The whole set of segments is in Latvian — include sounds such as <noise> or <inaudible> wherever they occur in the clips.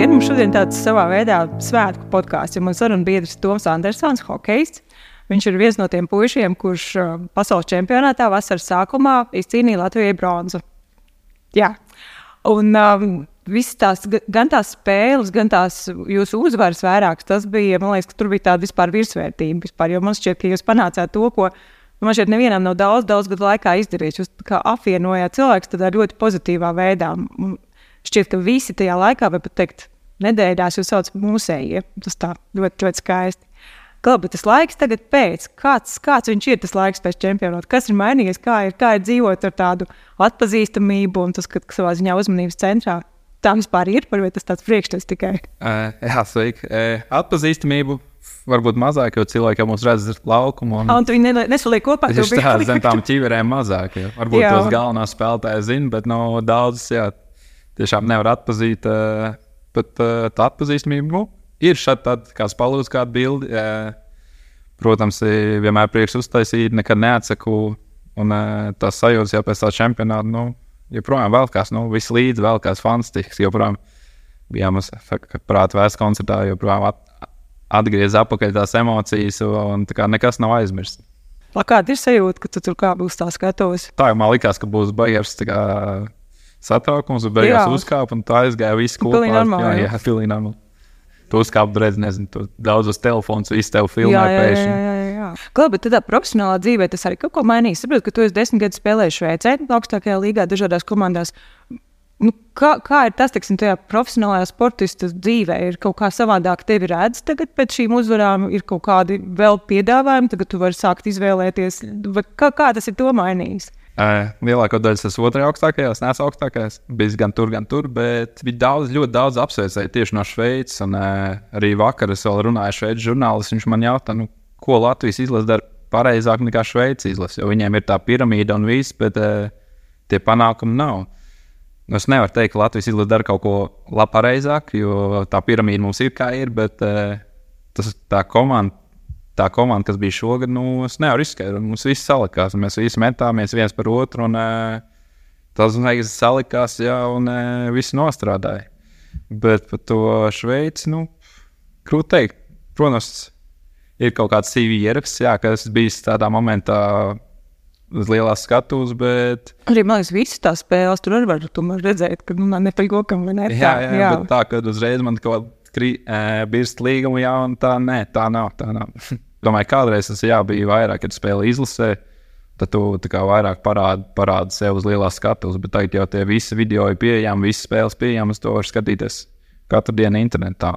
Labdien! Mums šodien tāds savā veidā svētku podkāsts, jo mans sarunu biedrs Toms Andersons, hokejists. Viņš ir viens no tiem puišiem, kurš uh, pasaules čempionātā vasaras sākumā izcīnīja Latvijai bronzu. Jā. Un um, visas tās, gan tās spēles, gan tās jūsu uzvaras vairākas, tas bija, man liekas, ka tur bija tāda vispār virsvērtība. Vispār, jo man šķiet, ka jūs panācāt to, ko man šeit nevienam nav daudz, daudz gadu laikā izdarīts. Jūs apvienojāt cilvēkus tādā ļoti pozitīvā veidā. Un šķiet, ka visi tajā laikā, vai pat teikt, nedēļās jūs saucat mūsējie. Tas tā ļoti, ļoti skaisti. Labi, tas laiks tagad pēc. Kāds, kāds viņš ir tas laiks pēc čempionāta? Kas ir mainījies? Kā ir, kā ir dzīvot ar tādu atpazīstamību un tas, ka savā ziņā uzmanības centrā? Tā vispār ir, vai tas tāds priekšstats tikai? Uh, jā, sveiki. Uh, atpazīstamību varbūt mazāk, jo cilvēki jau mūs redz uz laukuma. Un, un tu viņi nesaliek kopā. Tieši tā, zem tām ķīverēm mazāk. Varbūt jā. tos galvenās spēlētājas zina, bet no daudzas, jā, tiešām nevar atpazīt. Uh, bet uh, tā atpazīstamība, nu, ir šādi tādi, kā spalūs, kāda bilde. Protams, vienmēr prieks uztaisīt, nekad neatsaku. Un tas sajūtas jau pēc tā čempionāta, nu, joprojām vēl kāds, nu, viss līdzi vēl kāds fantastisks. Joprojām bijām uz prāta vēstures koncertā, joprojām at, atgriezās atpakaļ tās emocijas, un tā kā nekas nav aizmirsts. Kāda ir sajūta, ka tu tur kā būs tā skatuves? Tā jau man likās, ka būs baigs satraukums, un beigās uzkāpa un tā aizgāja viss kopā. Jā, jā, jā, pilnīgi normāli. Tu uzkāpi redz, nezinu, daudzos telefonos, visu tev filmē. Jā, jā, jā, jā. Labi, bet tādā profesionālā dzīvē tas arī kaut ko mainīs. Saprotu, ka tu esi desmit gadus spēlējis Šveicē, augstākajā līgā, dažādās komandās. Nu, kā, kā ir tas, teiksim, tajā profesionālajā sportista dzīvē? Ir kaut kā savādāk tevi redz tagad pēc šīm uzvarām, ir kaut kādi vēl piedāvājumi, tagad tu vari sākt izvēlēties. Kā, kā tas ir to mainījis? Lielāko daļu esmu otrajā augstākajā, es neesmu augstākais. Bija gan tur, gan tur, bet bija daudz, ļoti daudz apsveicēju tieši no Šveices. Un arī vakar es vēl runāju ar šveicis žurnālistu. Viņš man jautā, nu, ko Latvijas izlase dara pareizāk nekā Šveices izlase. Jo viņiem ir tā piramīda un viss, bet tie panākumi nav. Nu, es nevaru teikt, ka Latvijas izlase dara kaut ko pareizāk, jo tā piramīda mums ir kā ir, bet tas, tā komanda tā komanda, kas bija šogad, nu, es nevaru izskaidrot. Mums viss salikās, mēs visi metāmies viens par otru. Un, uh, tas uzreiz salikās, jā, un uh, viss nostrādāja. Bet par to Šveici, nu, grūti teikt. Protams, ir kaut kāds CV ieraksts, jā, kas bijis tādā momentā uz lielās skatuves, bet. Arī man liekas, visas tās spēles tur var redzēt, ka nu, nepaļokam vai ne. Jā, jā, jā. tā, ka uzreiz man kaut kā birst līgumu, jā, un tā, nē, tā nav. Tā nav. <laughs> Domāju, kādreiz tas jā, bija vairāk, kad spēlēja izlasē. Tad tu kā, vairāk parādi, parādi sev uz lielās skatuves, bet tagad jau tie visi video ir pieejami, visas spēles pieejamas. To var skatīties katru dienu internetā.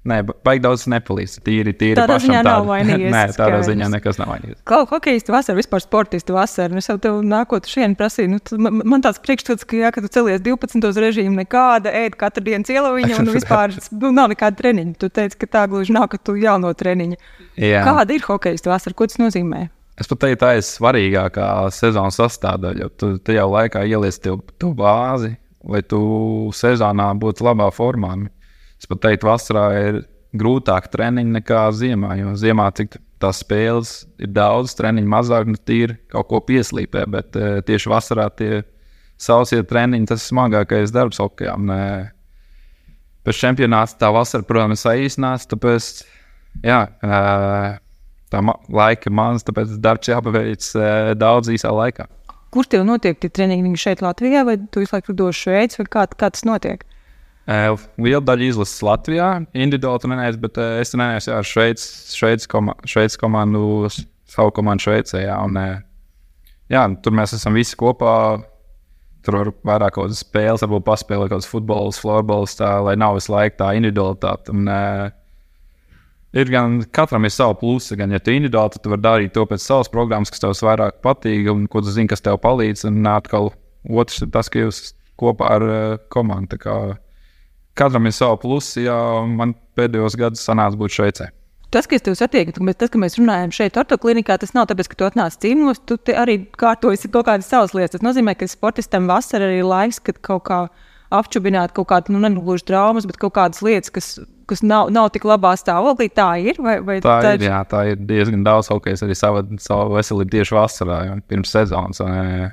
Nē, baigi daudz nepalīdz. Tīri, tīri tādā ziņā tāda. nav vainīgs. <laughs> Nē, tādā ziņā nekas nav vainīgs. Kā hokejistu vasarā, vispār sportistu vasarā. Es jau tev nākot šeit prasīju, nu, man, man tāds priekšstats, ka, jā, ka tu celies 12. režīmu, nekāda ēd katru dienu cielaviņu un vispār <laughs> nu, nav nekāda treniņa. Tu teici, ka tā gluži nav, ka tu jauno treniņu. Jā. Kāda ir hokejistu vasara? Ko tas nozīmē? Es pat teiktu, tā ir svarīgākā sezonas sastāvdaļa. Tu tajā laikā ieliec to bāzi, lai tu sezonā būtu labā formā. Es pat teiktu, vasarā ir grūtāk treniņi nekā ziemā. Jo ziemā cik tās spēles ir daudz, treniņi mazāk, nu tīri kaut ko pieslīpē. Bet uh, tieši vasarā tie sausie treniņi, tas ir smagākais darbs hokeja. Pēc čempionāta tā vasara, protams, saīsinās. Tāpēc, jā, uh, tā ma laika maz, tāpēc darbs jāpaveic uh, daudz īsā laikā. Kur tev notiek tie treniņi? Šeit Latvijā vai tu visu laiku dodas Šveicē, vai kā, kā tas notiek? Liela daļa izlases Latvijā, individuāli trenējas, bet es trenējos ar Šveices koma, komandu, savu komandu Šveicē. Jā, un, jā, tur mēs esam visi kopā. Tur var vairāk kaut kādas spēles, varbūt paspēlēt kaut kādas futbols, florbols, tā, lai nav visu laiku tā individualitāte. Un, uh, ir gan katram ir sava plusa, gan ja tu individuāli, tad tu vari darīt to pēc savas programmas, kas tev vairāk patīk un ko tu zini, kas tev palīdz. Un atkal otrs ir tas, ka jūs kopā ar uh, komandu katram ir sava plusi, ja man pēdējos gados sanāca būt Šveicē. Tas, kas tev satiek, bet tas, ka mēs runājam šeit, ortoklinikā, tas nav tāpēc, ka tu atnāc cīņos, tu arī kārtojies kaut kādas savas lietas. Tas nozīmē, ka sportistam vasarā ir laiks, kad kaut kā apčubināt kaut kādu, nu, negluži traumas, bet kaut kādas lietas, kas, kas nav, nav tik labā stāvoklī. Tā ir. Vai, vai tā, tā ir, jā, tā ir diezgan daudz hokeja, arī savu, savu veselību tieši vasarā, pirms sezonas. Un,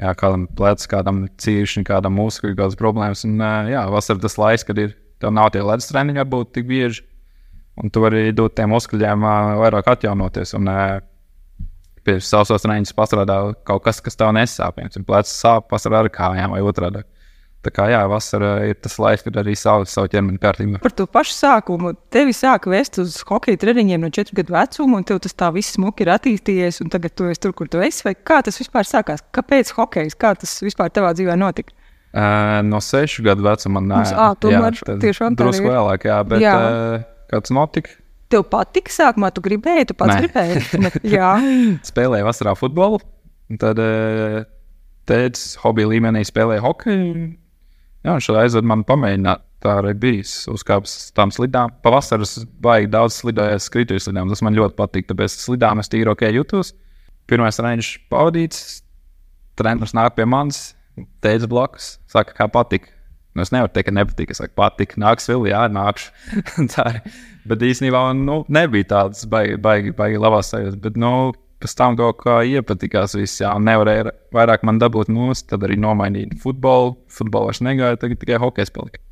jā, kādam plecam, kādam cīņšam, kādam muskuļu, kādas problēmas. Un, jā, vasarā tas laiks, kad ir, tev nav tie ledus treniņi, varbūt tik bieži. Un tu vari dot tiem muskuļiem vairāk atjaunoties. Un, Pie savas treniņas pastrādā kaut kas, kas tev nesāp. Piemēram, plecs sāp, pastrādā ar kājām vai otrādi. Tā kā jā, vasarā ir tas laiks, kad arī savu, savu ķermeni kārtībā. Par to pašu sākumu. Tevi sāka vest uz hokeja treniņiem no 4 gadu vecuma, un tev tas tā viss smuki ir attīstījies, un tagad tu esi tur, kur tu esi. Vai kā tas vispār sākās? Kāpēc hokejs? Kā tas vispār tavā dzīvē notika? Uh, no 6 gadu vecuma nē, à, tomēr tiešām tā drusku vēlāk, jā, bet jā. Uh, kāds notika? Tev patika sākumā, tu gribēji, tu pats Nē. gribēji. <laughs> jā, <laughs> spēlēju vasarā futbolu. Tad uh, tēvs hobija līmenī spēlēja hokeju. Jā, viņš aizved mani pamēģināt. Tā arī bija. Uzkāpis tām slidām. Pavasarī baigi daudz slidojis skrituļu slidām. Tas man ļoti patīk. Tāpēc slidām es tīri ok jūtos. Pirmais treniņš pavadīts. Treneris nāk pie manis, teica blakus, saka, kā patīk. Nu, es nevaru teikt, ka nepatīk. Es saku, patīk, nāks vēl, jā, nākšu. <laughs> Bet īstenībā nu, nebija tādas baigi, baigi, baigi labās sajūtas. Bet, nu, pēc tam kaut kā iepatikās. Viss, jā, nevarēja vairāk man dabūt nost, tad arī nomainīt futbolu. Futbolu vairs negāja, tagad tikai hokejs palika.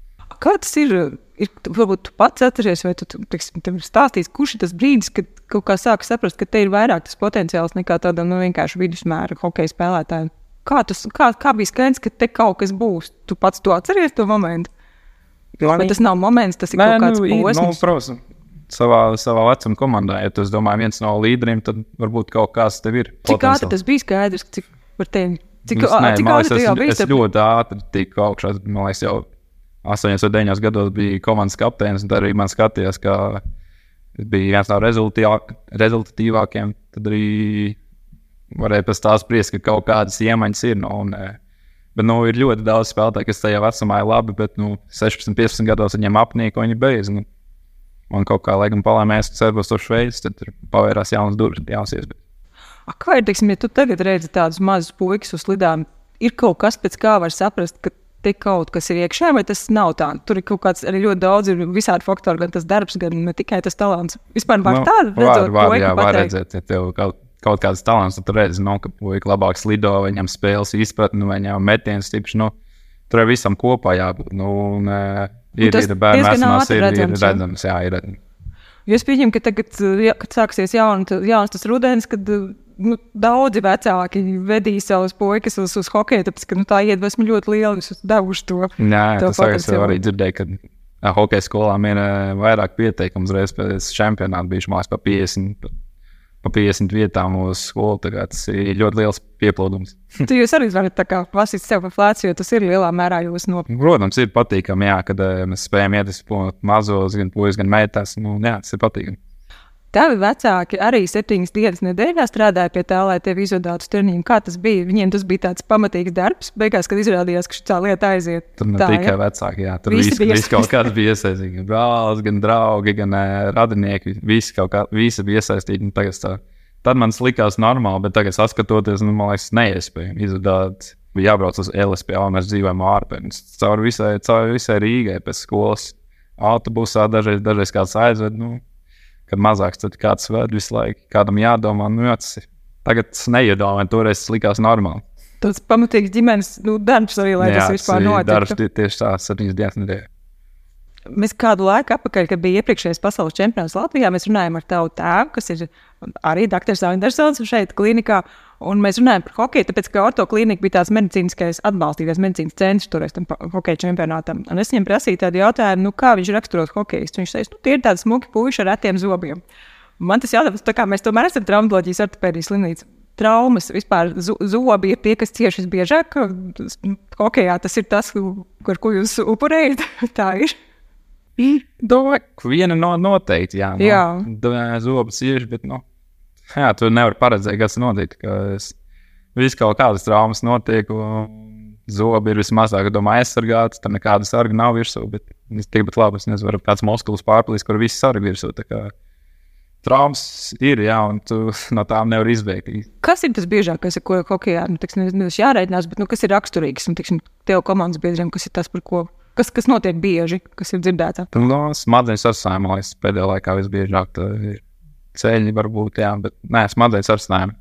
Kā tas ir? ir varbūt tu pats atceries, vai tu, teiksim, tev ir stāstījis, kurš ir tas brīdis, kad kaut kā sāki saprast, ka te ir vairāk tas potenciāls nekā tādam nu, vienkārši vidusmēra hokeja spēlētājam. Kā, tas, kā, kā bija skaidrs, ka te kaut kas būs? Tu pats to atceries to momentu? Vai tas nav moments, tas ir Nē, kaut kāds nu, posms? Nu, protams, savā, savā vecuma komandā. Ja tu domā, viens no līderiem, tad varbūt kaut kas tev ir. Cik ātri tas bija skaidrs, cik par tevi? Cik, es, nē, cik ātri tas bija? Es ļoti ātri tiku augšā. Man liekas, jau 8 vai 9 gados bija komandas kapteinis, un arī man skatījās, ka bija viens no rezultatīvākajiem. Tad arī varēja pēc tā spriest, ka kaut kādas iemaņas ir. No, un, Bet nu, ir ļoti daudz spēlētāju, kas tajā vecumā ir labi, bet nu, 16, 15 gados viņiem apnīk, un viņi beidz. Nu, man kaut kā, laikam, palēmēs, ka ceļos uz Šveici, tad pavērās jaunas durvis, jaunas iespējas. Ak, vai, teiksim, ja tu tagad redzi tādus mazus puikas uz lidām, ir kaut kas, pēc kā var saprast, ka te kaut kas ir iekšā, vai tas nav tā? Tur ir kaut kāds arī ļoti daudz, ir visādi faktori, gan tas darbs, gan ne tikai tas talants. Vispār var nu, tā redzēt, var, var, jā, var redzēt, ja tev kaut, kaut kāds talants, tad tu redzi, no, nu, ka puika labāk slido, viņam spēles izpratni, viņam metiens stiprs. Nu, tur visam kopā jābūt. Nu, un, Ir, ir bērnu vecumās, ir, redzams, ir redzams, jā, ir redzams. Es pieņemu, ka tagad, kad sāksies jauns, jauns tas rudens, kad nu, daudzi vecāki vedīs savus puikas uz, uz hokeju, tāpēc ka nu, tā iedvesma ļoti liela. Es devuši to. Jā, tas arī dzirdēju, ka hokeja skolām ir vairāk pieteikumu uzreiz pēc čempionāta bijuši mās pa 50 pa 50 vietām uz skolu. Tas ir ļoti liels pieplūdums. <laughs> tu jūs arī varat tā kā pasīt sev pa flēci, jo tas ir lielā mērā jūsu nopietni. Protams, ir patīkami, jā, kad uh, mēs spējam iedvesmot mazos, gan puikas, gan meitas. Nu, jā, tas ir patīkami. Tavi vecāki arī septiņas dienas nedēļā strādāja pie tā, lai tevi izvadītu uz treniņu. Kā tas bija? Viņiem tas bija tāds pamatīgs darbs, beigās, kad izrādījās, ka šī lieta aiziet. Tur ne tā, tikai ja? vecāki, jā, tur visi, visi, kaut kāds bija iesaistīti. Gan brālis, gan draugi, gan uh, radinieki. Visi, kā, visi bija iesaistīti. Tagad, Tad man likās normāli, bet tagad, skatoties, nu, man liekas, neiespējami izdarīt. Bija jābrauc uz LSP, un mēs dzīvojam ārpus. Caur visai, caur visai Rīgai pēc skolas. Autobusā dažreiz, dažreiz kāds aizved. Nu, kad mazāks, tad kāds ved visu laiku. Kādam jādomā, nu, tas tagad neiedomāju, toreiz tas likās normāli. Tas pamatīgs ģimenes nu, darbs arī, lai Jā, tas vispār notiktu. Darbs tie, tieši tā, septiņas dienas nedēļā. Mēs kādu laiku atpakaļ, kad bija iepriekšējais pasaules čempionāts Latvijā, mēs runājām ar tavu tēvu, kas ir arī Dr. Andersons šeit, klinikā. Un mēs runājam par hokeju, tāpēc, ka orto klinika bija tāds medicīniskais atbalstīgais medicīnas centrs toreiz tam hokeja čempionātam. Un es viņam prasīju tādu jautājumu, nu, kā viņš raksturot hokeju. Viņš teica, nu, tie ir tādi smuki puiši ar retiem zobiem. Man tas jautājums, tā kā mēs tomēr esam traumatoloģijas ortopēdijas slimnīca. Traumas vispār zobi ir tie, kas cieši visbiežāk. Hokejā tas ir tas, ar ko jūs upurējat. <laughs> tā ir. Domāju, viena no noteikti, jā, no, jā. zobus ir, bet, nu, jā, tu nevari paredzēt, kas notiek. Viss kaut kādas traumas notiek, un zobi ir vismazāk, domāju, aizsargāts, tam nekāda sarga nav virsū, bet tikpat labi, es nezinu, kāds muskulis pārplīs, kur viss sarga virsū. Traumas ir, jā, un tu <laughs> no tām nevar izbēgt. Kas ir tas biežākais, ar ko hokeja nu, nevis jārēķinās, bet nu, kas ir raksturīgs un, tiksim, tev komandas biedriem, kas ir tas, par ko Kas, kas notiek bieži, kas ir dzirdēts? Tur no smadzenes arsājuma pēdējā laikā visbiežāk ir ceļi, varbūt, jā, bet nē, smadzenes arsājumi.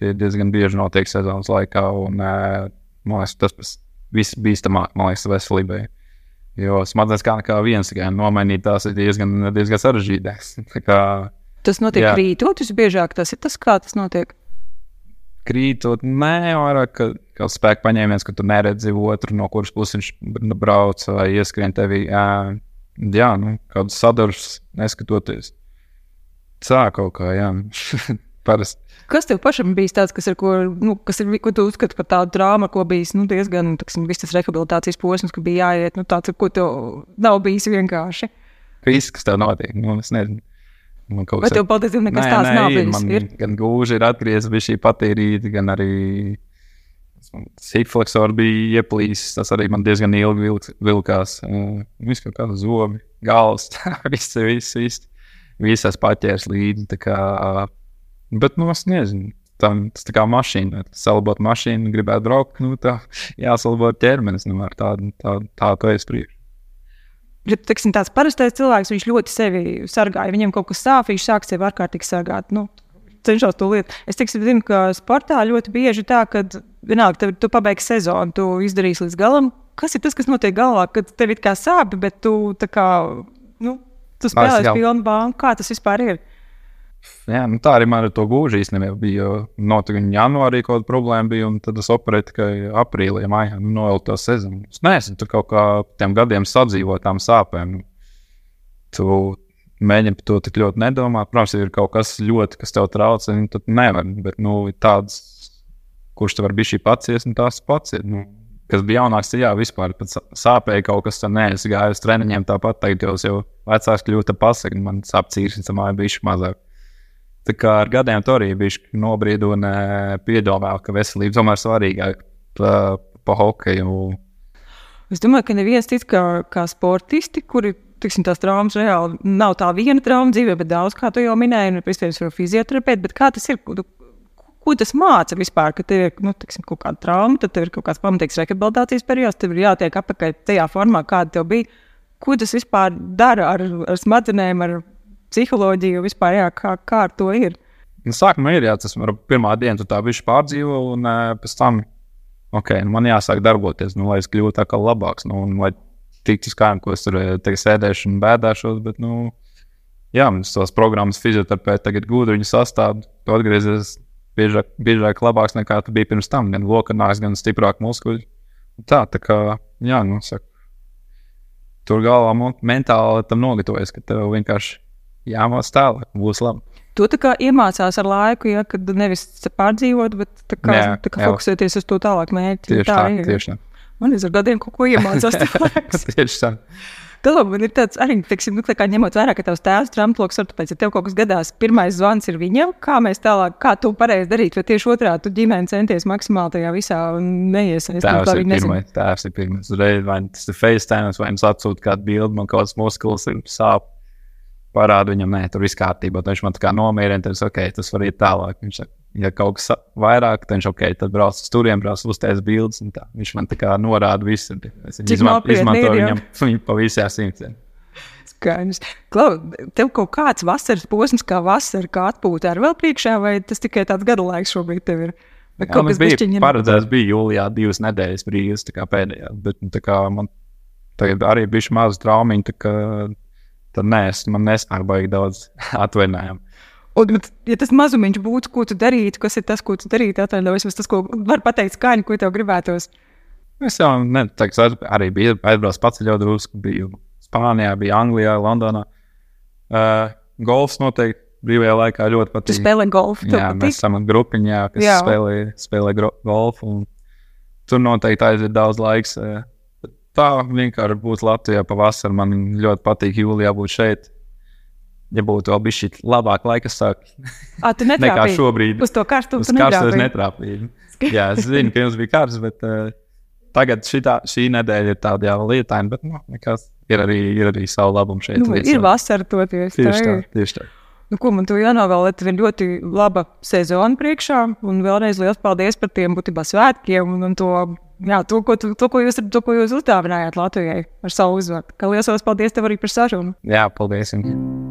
Tie diezgan bieži notiek sezonas laikā, un man liekas, tas pats viss bīstamāk, man liekas, veselībai. Jo smadzenes kā nekā viens tikai nomainīt, tās ir diezgan, diezgan sarežģītas. <laughs> Tas notiek Jā. krītot, visbiežāk tas ir tas, kā tas notiek. Krītot, nē, vairāk kā, kā spēka paņēmiens, ka tu neredzi otru, no kuras puses viņš brauc vai ieskrien tevī. Jā, jā nu, kādas sadaļas neskatoties. Sāk kaut kā, jā. <laughs> Parasti. Kas tev pašam bija tāds, kas ir, ko, nu, kas ir, ko tu uzskati par tādu drāmu, ko bijis nu, diezgan tiksim, viss tas rehabilitācijas posms, ka bija jāiet, nu, tāds, ko tev nav bijis vienkārši. Viss, kas tev notiek, nu, es nezinu. Man kaut Vai tev patiesībā nekas Nē, tāds nē, nav bijis? Man Ir? gan gūži ir atgriezies, šī patīrīta, gan arī sīkfleksori bija ieplīsis. Tas arī man diezgan ilgi vilk, vilkās. Uh, viss kaut kāda zobi, galvas, <laughs> viss, viss, viss. Visas paķērs līdzi. Kā, bet, nu, es nezinu. Tam, tas tā kā mašīna, salabot mašīnu, gribētu braukt, nu, tā jāsalabot ķermenis, nu, ar tādu, tādu, tādu to es priekšu. Ja teiksim, tāds parastais cilvēks, viņš ļoti sevi sargāja. Viņam kaut kas sāp, viņš sāk sevi ārkārtīgi sargāt. Nu, cenšos to lietu. Es teiksim, zinu, ka sportā ļoti bieži tā, ka vienalga, tev, tu pabeigsi sezonu, tu izdarīsi līdz galam. Kas ir tas, kas notiek galvā, kad tev ir kā sāp, bet tu tā kā, nu, tu spēlēsi pilnu banku? Kā tas vispār ir? Jā, nu tā arī man ar to gūži īstenībā bija. Notika janvārī kaut kāda problēma, bija, un tad es operēju tikai aprīlī, maijā, nu, novilku to sezonu. Es nezinu, tur kaut kā tiem gadiem sadzīvot tām sāpēm. Tu mēģini par to tik ļoti nedomāt. Protams, ir kaut kas ļoti, kas tev traucē, nu, tad nevar. Bet, nu, tāds, kurš tev var būt šī paciets, un tās paciet. Nu, kas bija jaunāks, jā, vispār sāpēja kaut kas tāds. Nē, es gāju uz treniņiem tāpat, tagad jau, jau vecāks kļūtu pasakot, man sāp cīņas, un māja bija mazāk. Tā kā ar gadiem to arī bija nobrīd un uh, piedomāju, ka veselība tomēr svarīgāka pa, pa hokeju. Es domāju, ka neviens cits kā, kā sportisti, kuri tiksim, tās traumas reāli nav tā viena trauma dzīvē, bet daudz, kā tu jau minēji, un iespējams, ar fizioterapeiti. Bet kā tas ir? Ko, ko tas māca vispār? Ka tev ir nu, tiksim, kaut kāda trauma, tad tev ir kaut kāds pamatīgs rehabilitācijas periods, tev ir jātiek apakaļ tajā formā, kāda tev bija. Ko tas vispār dara ar, ar smadzenēm, ar psiholoģiju, vispār, jā, kā, kā ar to ir? Nu, sākumā ir jā, tas var pirmā diena, tu tā bišķi pārdzīvo, un uh, pēc tam, ok, nu, man jāsāk darboties, nu, lai es kļūtu tā kā labāks, nu, un lai tiktu skaidrs, ko es tur tagad sēdēšu un bēdāšos, bet, nu, jā, mums tos programmas fizioterapeiti tagad gudri viņu sastāv, tu atgriezies biežāk, biežāk labāks nekā tu biji pirms tam, gan lokanās, gan stiprāk muskuļi. Tā, tā kā, jā, nu, saka, tur galvā mentāli tam nogatavojas, ka tev vienkārši jāmāc tālāk, būs labi. To tā kā iemācās ar laiku, ja, kad nevis pārdzīvot, bet tā kā, Jā, tā kā fokusēties uz to tālāk mērķi. Tieši tā, ir. tieši tā. Man ir ar gadiem kaut ko iemācās. <laughs> Tieši tā. Tad man ir tāds arī, teiksim, nu, tā kā ņemot vērā, ka tavs tēvs ir amploks, tāpēc, ja tev kaut kas gadās, pirmais zvans ir viņam, kā mēs tālāk, kā tu pareizi darīt, vai tieši otrādi tu ģimeni centies maksimāli tajā visā un neiesaistīties. Tēvs ir pirmais. Tēvs ir pirmais. Vai tas ir FaceTime, vai viņš atsūta kādu bildi, man kaut kāds muskulis ir sāp. Parādu viņam, nē, tur viss kārtībā. Tad viņš man tā kā nomierina, tad es, ok, tas var iet tālāk. Viņš saka, ja kaut kas vairāk, tad viņš, ok, tad brauc uz turieni, brauc uztais bildes. un tā. Viņš man tā kā norāda visu. Es izman, izmantoju viņam, <laughs> viņu pa visām simtiem. Skaidrs. Klau, tev kaut kāds vasaras posms, kā vasara, kā atpūta ar vēl priekšā, vai tas tikai tāds gada laiks šobrīd tev ir? Vai Jā, kaut man kas bija bišķiņ ir- paredzēts, bija jūlijā divas nedēļas brīvas, tā kā pēdējā. Bet nu, tā kā man tagad arī bija maza traumiņa, tā kā tad nē, es, man nesnāk baigi daudz <laughs> atvainājumu. Un, ja tas mazumiņš būtu, ko tu darītu, kas ir tas, ko tu darītu, atvainojos, vai tas, ko var pateikt skaņu, ko tev gribētos? Es jau ne, tagad, es arī biju aizbraucis pats ļoti drusku. Biju Spānijā, biju Anglijā, Londonā. Uh, golfs noteikti brīvajā laikā ļoti Tu patīk. spēlē golfu. Jā, patīk? mēs esam grupiņā, kas Jā. spēlē, spēlē golfu. un Tur noteikti aiziet daudz laiks. bet Tā vienkārši būtu Latvijā pavasarī. Man ļoti patīk jūlijā būt šeit. Ja būtu vēl bijis šī labāka laika sākuma <laughs> Ā, tu nekā šobrīd. Uz to karstumu Uz tu karstas netrāpīji. netrāpīju. Jā, es zinu, ka jums bija karsts, bet uh, tagad šitā, šī nedēļa ir tāda jau lietaina, bet nu, nekas, ir, arī, ir arī savu labumu šeit. Nu, līdz ir vasara toties. Tieši tā tieši tā. Nu, ko man tu jānovēl, tev ir ļoti laba sezona priekšā. Un vēlreiz liels paldies par tiem būtībā svētkiem un, un to, jā, to, ko, to, ko jūs, to, ko jūs uzdāvinājāt Latvijai ar savu uzvaru. Liels paldies tev arī par sarunu. Jā, paldies jums.